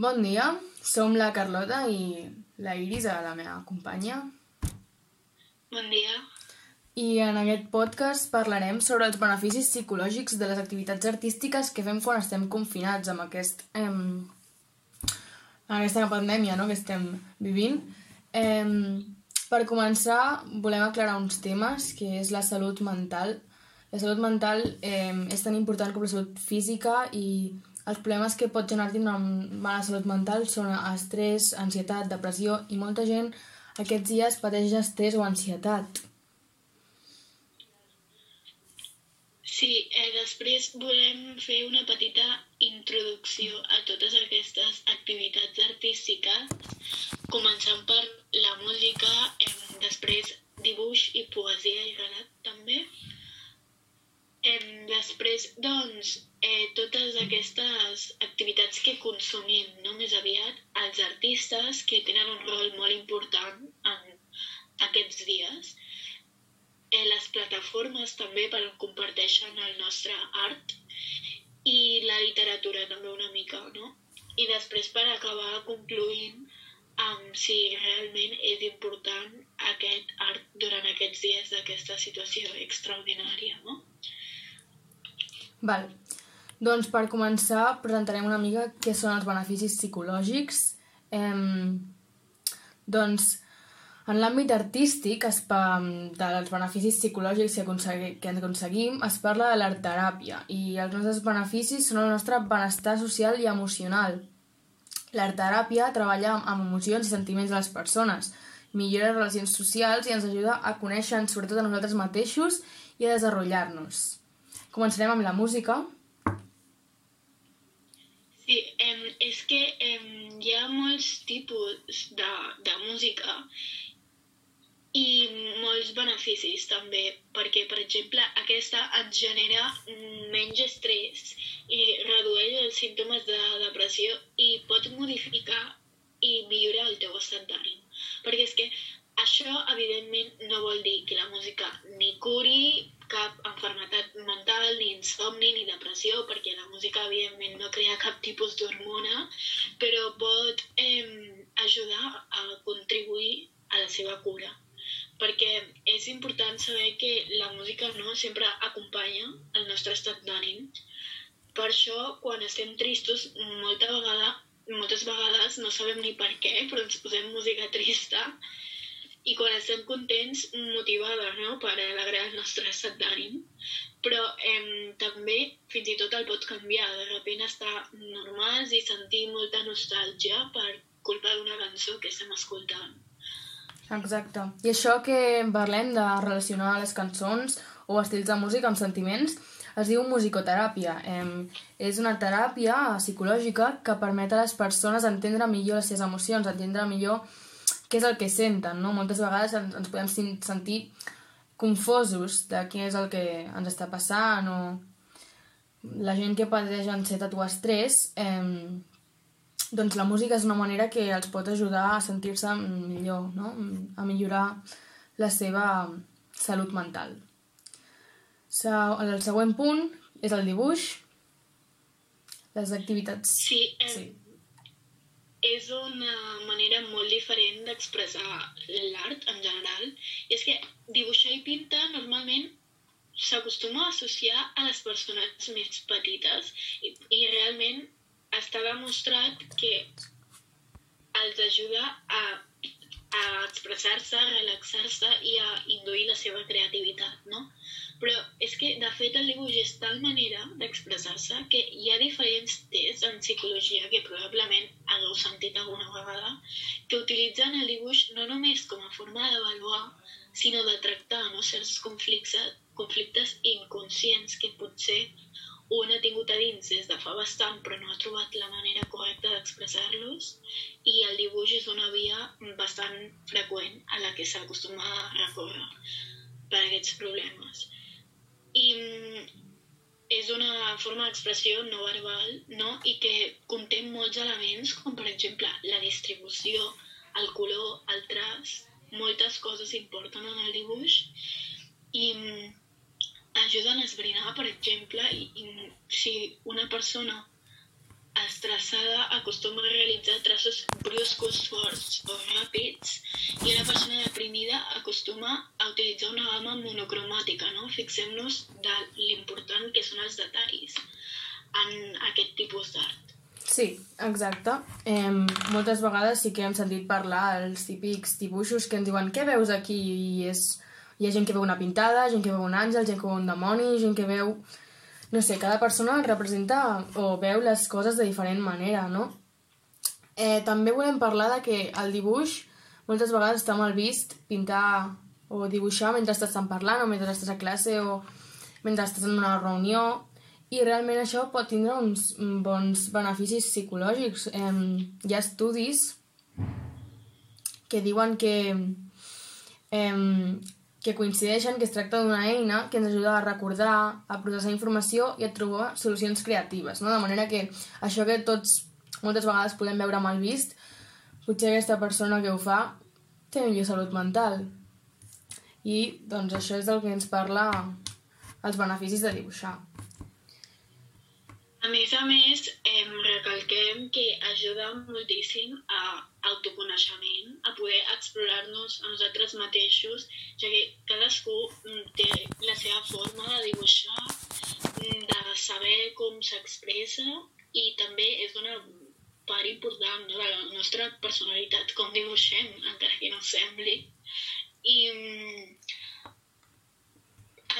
Bon dia, som la Carlota i la Iris, la meva companya. Bon dia. I en aquest podcast parlarem sobre els beneficis psicològics de les activitats artístiques que fem quan estem confinats amb aquest, em, aquesta pandèmia no?, que estem vivint. Em, per començar, volem aclarar uns temes, que és la salut mental. La salut mental eh, és tan important com la salut física i els problemes que pot generar una mala salut mental són estrès, ansietat, depressió i molta gent aquests dies pateix estrès o ansietat. Sí, eh, després volem fer una petita introducció a totes aquestes activitats artístiques, començant per la música, eh, després dibuix i poesia i relat també. Eh, després, doncs, eh, totes aquestes activitats que consumim, no? més aviat, els artistes que tenen un rol molt important en aquests dies, eh, les plataformes també per on comparteixen el nostre art i la literatura també una mica, no? I després per acabar concluint amb si realment és important aquest art durant aquests dies d'aquesta situació extraordinària, no? Val. Doncs per començar presentarem una mica què són els beneficis psicològics. Eh, doncs en l'àmbit artístic, es pa, dels beneficis psicològics que, aconsegui, que aconseguim, es parla de l'art-teràpia i els nostres beneficis són el nostre benestar social i emocional. L'art-teràpia treballa amb emocions i sentiments de les persones, millora les relacions socials i ens ajuda a conèixer-nos sobretot a nosaltres mateixos i a desenvolupar-nos. Començarem amb la música. Sí, em, és que em, hi ha molts tipus de, de música i molts beneficis també, perquè, per exemple, aquesta et genera menys estrès i redueix els símptomes de depressió i pot modificar i millorar el teu estat d'ànim. Perquè és que això, evidentment, no vol dir que la música ni curi cap enfermetat mental, ni insomni, ni depressió, perquè la música, evidentment, no crea cap tipus d'hormona, però pot eh, ajudar a contribuir a la seva cura perquè és important saber que la música no sempre acompanya el nostre estat d'ànim. Per això, quan estem tristos, molta vegada, moltes vegades no sabem ni per què, però ens posem música trista i quan estem contents, motivada no? per alegrar el nostre estat d'ànim. Però eh, també fins i tot el pot canviar. De sobte estar normals i sentir molta nostàlgia per culpa d'una cançó que estem escoltant. Exacte. I això que parlem de relacionar les cançons o estils de música amb sentiments es diu musicoteràpia. Eh, és una teràpia psicològica que permet a les persones entendre millor les seves emocions, entendre millor què és el que senten, no? Moltes vegades ens, ens podem sentir confosos de què és el que ens està passant o la gent que pateix ansietat o estrès eh, doncs la música és una manera que els pot ajudar a sentir-se millor, no? a millorar la seva salut mental. El següent punt és el dibuix, les activitats... Sí, eh, sí. és una manera molt diferent d'expressar l'art en general. I és que dibuixar i pintar normalment s'acostuma a associar a les persones més petites i, i realment està demostrat que els ajuda a, a expressar-se, a relaxar-se i a induir la seva creativitat, no? Però és que, de fet, el dibuix és tal manera d'expressar-se que hi ha diferents tests en psicologia que probablement hagueu sentit alguna vegada que utilitzen el dibuix no només com a forma d'avaluar, sinó de tractar no, certs conflictes, conflictes inconscients que potser un ha tingut a dins des de fa bastant però no ha trobat la manera correcta d'expressar-los i el dibuix és una via bastant freqüent a la que s'acostuma a recórrer per aquests problemes. I mm, és una forma d'expressió no verbal no? i que conté molts elements com per exemple la distribució, el color, el traç, moltes coses importen en el dibuix i mm, ajuden a esbrinar, per exemple, i, i si una persona estressada acostuma a realitzar traços bruscos, forts o ràpids i una persona deprimida acostuma a utilitzar una gamma monocromàtica, no? Fixem-nos de l'important que són els detalls en aquest tipus d'art. Sí, exacte. Eh, moltes vegades sí que hem sentit parlar els típics dibuixos que ens diuen què veus aquí i és... hi ha gent que veu una pintada, gent que veu un àngel, gent que veu un demoni, gent que veu... No sé, cada persona representa o veu les coses de diferent manera, no? Eh, també volem parlar de que el dibuix moltes vegades està mal vist pintar o dibuixar mentre estan parlant o mentre estàs a classe o mentre estàs en una reunió i realment això pot tindre uns bons beneficis psicològics. Eh, hi ha estudis que diuen que, eh, que coincideixen que es tracta d'una eina que ens ajuda a recordar, a processar informació i a trobar solucions creatives. No? De manera que això que tots moltes vegades podem veure mal vist, potser aquesta persona que ho fa té millor salut mental. I doncs això és del que ens parla els beneficis de dibuixar. A més a més, eh, recalquem que ajuda moltíssim a autoconeixement, poder explorar-nos a nosaltres mateixos, ja que cadascú mm, té la seva forma de dibuixar, mm, de saber com s'expressa i també és una part important no, de la nostra personalitat, com dibuixem, encara que no sembli. I mm,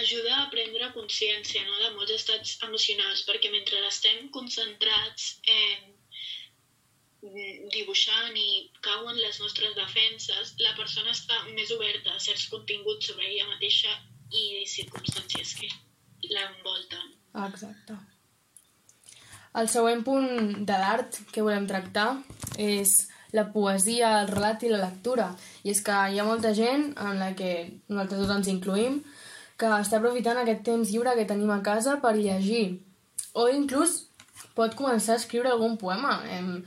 ajuda a prendre consciència no, de molts estats emocionals, perquè mentre estem concentrats en dibuixant i cauen les nostres defenses, la persona està més oberta a certs continguts sobre ella mateixa i circumstàncies que l'envolten. Exacte. El següent punt de l'art que volem tractar és la poesia, el relat i la lectura. I és que hi ha molta gent en la que nosaltres tots ens incluïm que està aprofitant aquest temps lliure que tenim a casa per llegir. O inclús pot començar a escriure algun poema. Em...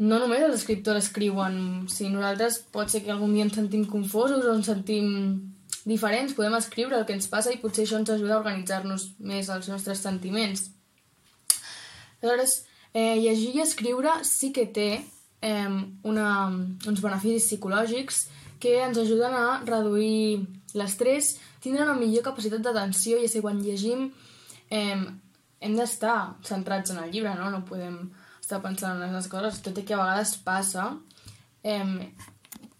No només els escriptors escriuen, si nosaltres pot ser que algun dia ens sentim confosos o ens sentim diferents, podem escriure el que ens passa i potser això ens ajuda a organitzar-nos més els nostres sentiments. Aleshores, eh, llegir i escriure sí que té eh, una, uns beneficis psicològics que ens ajuden a reduir l'estrès tindre una millor capacitat d'atenció, i si quan llegim eh, hem d'estar centrats en el llibre, no? No podem estar pensant en les coses, tot i que a vegades passa. Eh,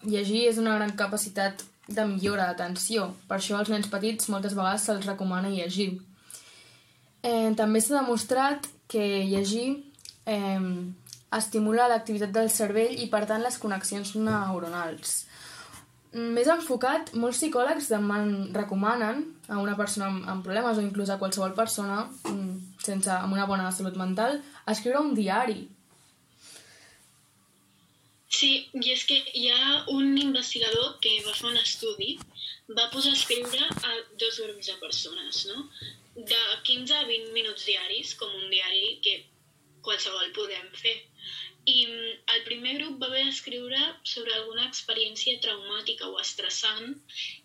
llegir és una gran capacitat de millora d'atenció. Per això als nens petits moltes vegades se'ls recomana llegir. Eh, també s'ha demostrat que llegir eh, estimula l'activitat del cervell i, per tant, les connexions neuronals. Més enfocat, molts psicòlegs deman, recomanen a una persona amb, amb problemes o inclús a qualsevol persona mm, sense, amb una bona salut mental escriure un diari. Sí, i és que hi ha un investigador que va fer un estudi, va posar a escriure a dos grups de persones, no? De 15 a 20 minuts diaris, com un diari que qualsevol podem fer. I mm, el primer grup va haver d'escriure sobre alguna experiència traumàtica o estressant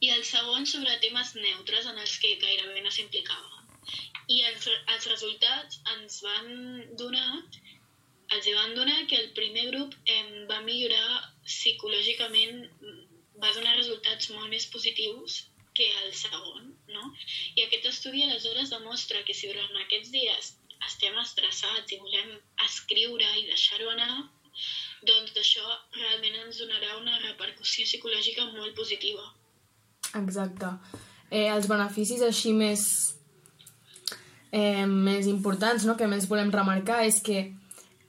i el segon sobre temes neutres en els que gairebé no s'implicava. I els, els resultats ens van donar els van donar que el primer grup em va millorar psicològicament, va donar resultats molt més positius que el segon, no? I aquest estudi aleshores demostra que si durant aquests dies estem estressats i volem escriure i deixar-ho anar, doncs això realment ens donarà una repercussió psicològica molt positiva. Exacte. Eh, els beneficis així més, eh, més importants, no? que més volem remarcar, és que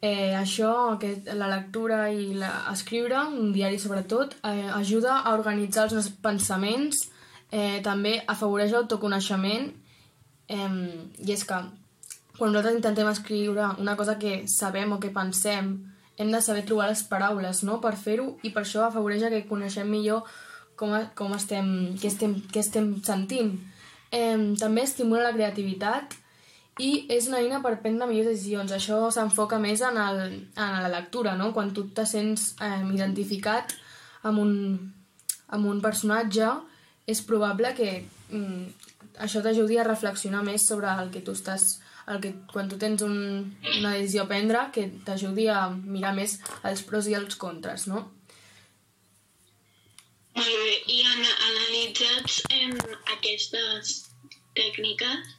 eh, això, que la lectura i la, escriure, un diari sobretot, eh, ajuda a organitzar els nostres pensaments, eh, també afavoreix l'autoconeixement, eh, i és que quan nosaltres intentem escriure una cosa que sabem o que pensem, hem de saber trobar les paraules no? per fer-ho i per això afavoreix que coneixem millor com, com estem, què, estem, què estem sentint. Eh, també estimula la creativitat i és una eina per prendre millors decisions. Això s'enfoca més en, el, en la lectura, no? quan tu te sents eh, identificat amb un, amb un personatge, és probable que mm, això t'ajudi a reflexionar més sobre el que tu estàs el que, quan tu tens un, una decisió a prendre que t'ajudi a mirar més els pros i els contres, no? Molt bé, i an analitzats en aquestes tècniques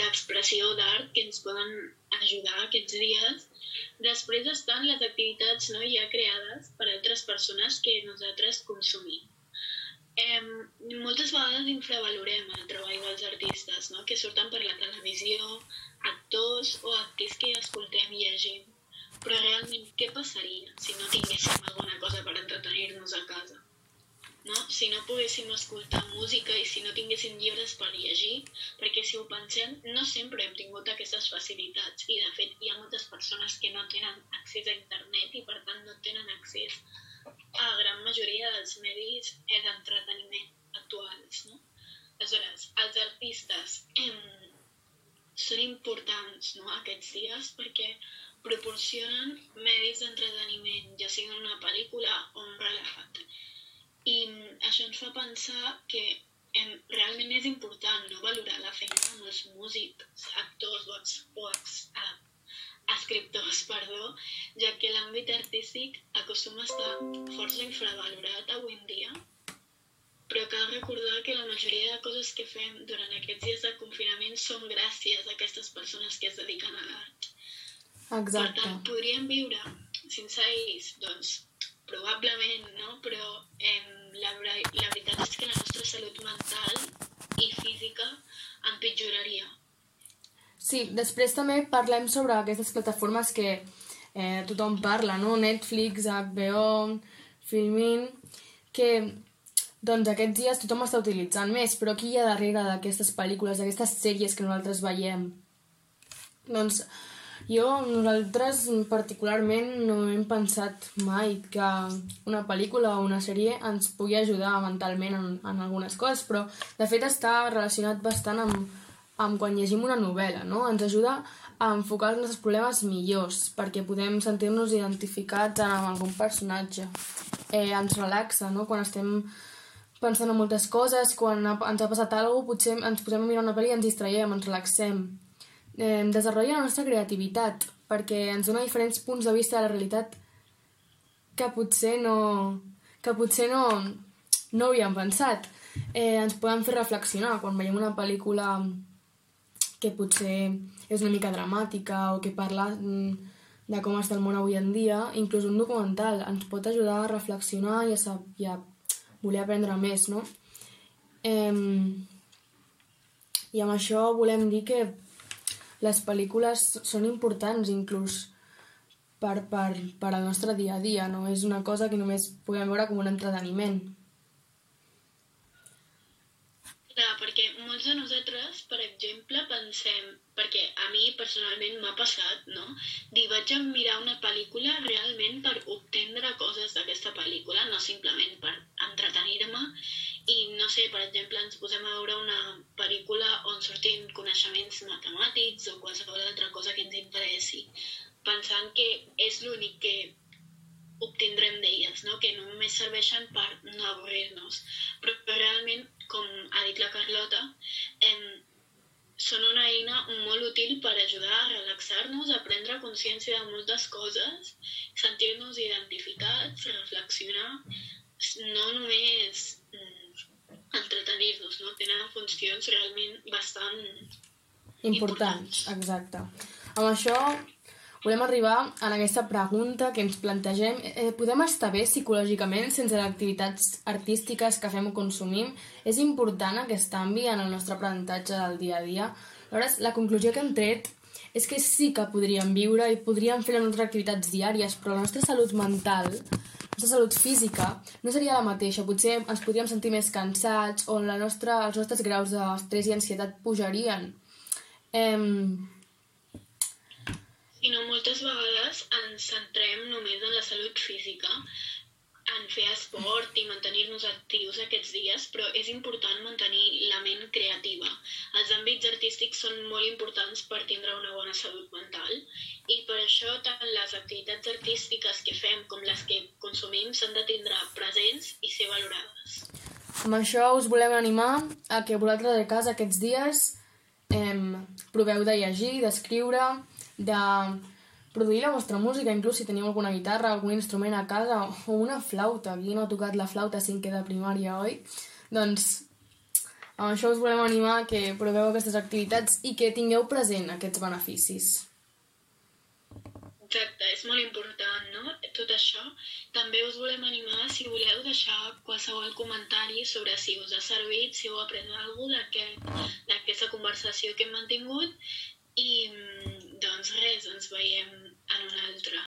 d'expressió de, d'art que ens poden ajudar aquests dies. Després estan les activitats no, ja creades per altres persones que nosaltres consumim eh, moltes vegades infravalorem el treball dels artistes, no? que surten per la televisió, actors o actors que escoltem i llegim. Però realment, què passaria si no tinguéssim alguna cosa per entretenir-nos a casa? No? Si no poguéssim escoltar música i si no tinguéssim llibres per llegir, perquè si ho pensem, no sempre hem tingut aquestes facilitats i de fet hi ha moltes persones que no tenen accés a internet i per tant no tenen accés a la gran majoria dels medis d'entreteniment actuals. No? Aleshores, els artistes eh, són importants no, aquests dies perquè proporcionen medis d'entreteniment, ja sigui una pel·lícula o un relat. I això ens fa pensar que em, realment és important no valorar la feina dels músics, actors o, o escriptors, perdó, ja que l'àmbit artístic acostuma a estar força infravalorat avui en dia, però cal recordar que la majoria de coses que fem durant aquests dies de confinament són gràcies a aquestes persones que es dediquen a l'art. Exacte. Per tant, podríem viure sense ells, doncs, probablement, no? Però eh, la, la veritat és que la nostra salut mental i física empitjoraria Sí, després també parlem sobre aquestes plataformes que eh, tothom parla, no? Netflix, HBO, Filmin, que doncs aquests dies tothom està utilitzant més, però qui hi ha darrere d'aquestes pel·lícules, d'aquestes sèries que nosaltres veiem? Doncs jo, nosaltres particularment no hem pensat mai que una pel·lícula o una sèrie ens pugui ajudar mentalment en, en algunes coses, però de fet està relacionat bastant amb, amb quan llegim una novel·la, no? Ens ajuda a enfocar els nostres problemes millors, perquè podem sentir-nos identificats amb algun personatge. Eh, ens relaxa, no? Quan estem pensant en moltes coses, quan ens ha passat alguna cosa, potser ens posem a mirar una pel·li i ens distraiem, ens relaxem. Eh, desenvolupa la nostra creativitat, perquè ens dona diferents punts de vista de la realitat que potser no, que potser no, no havíem pensat. Eh, ens poden fer reflexionar quan veiem una pel·lícula que potser és una mica dramàtica o que parla mm, de com està el món avui en dia, inclús un documental ens pot ajudar a reflexionar i a, i a voler aprendre més, no? Eh, I amb això volem dir que les pel·lícules són importants inclús per, per, per al nostre dia a dia, no? És una cosa que només podem veure com un entreteniment. Clar, perquè molts de nosaltres, per exemple, pensem, perquè a mi personalment m'ha passat, no? Dir, vaig a mirar una pel·lícula realment per obtendre coses d'aquesta pel·lícula, no simplement per entretenir-me. I, no sé, per exemple, ens posem a veure una pel·lícula on sortin coneixements matemàtics o qualsevol altra cosa que ens interessi, pensant que és l'únic que obtindrem d'elles, no? que només serveixen per no avorrir-nos. Però, però realment, com ha dit la Carlota, em, són una eina molt útil per ajudar a relaxar-nos, a prendre consciència de moltes coses, sentir-nos identificats, reflexionar, no només mm, entretenir-nos, no? tenen funcions realment bastant importants. importants. Exacte. Amb això volem arribar a aquesta pregunta que ens plantegem. Eh, podem estar bé psicològicament sense les activitats artístiques que fem o consumim? És important aquest canvi en el nostre aprenentatge del dia a dia? Aleshores, la conclusió que hem tret és que sí que podríem viure i podríem fer les nostres activitats diàries, però la nostra salut mental, la nostra salut física, no seria la mateixa. Potser ens podríem sentir més cansats o la nostra, els nostres graus d'estrès i ansietat pujarien. Eh, sinó moltes vegades ens centrem només en la salut física. en fer esport i mantenir-nos actius aquests dies, però és important mantenir la ment creativa. Els àmbits artístics són molt importants per tindre una bona salut mental i per això tant les activitats artístiques que fem com les que consumim s'han de tindre presents i ser valorades. Amb això us volem animar a que vosaltres a casa aquests dies eh, proveu de llegir, d'escriure, de produir la vostra música, inclús si teniu alguna guitarra, algun instrument a casa o una flauta. Qui no ha tocat la flauta cinquè de primària, oi? Doncs amb això us volem animar que proveu aquestes activitats i que tingueu present aquests beneficis. Exacte, és molt important, no? Tot això. També us volem animar, si voleu, deixar qualsevol comentari sobre si us ha servit, si heu après alguna cosa d'aquesta conversació que hem mantingut i, doncs res, ens veiem en un altre.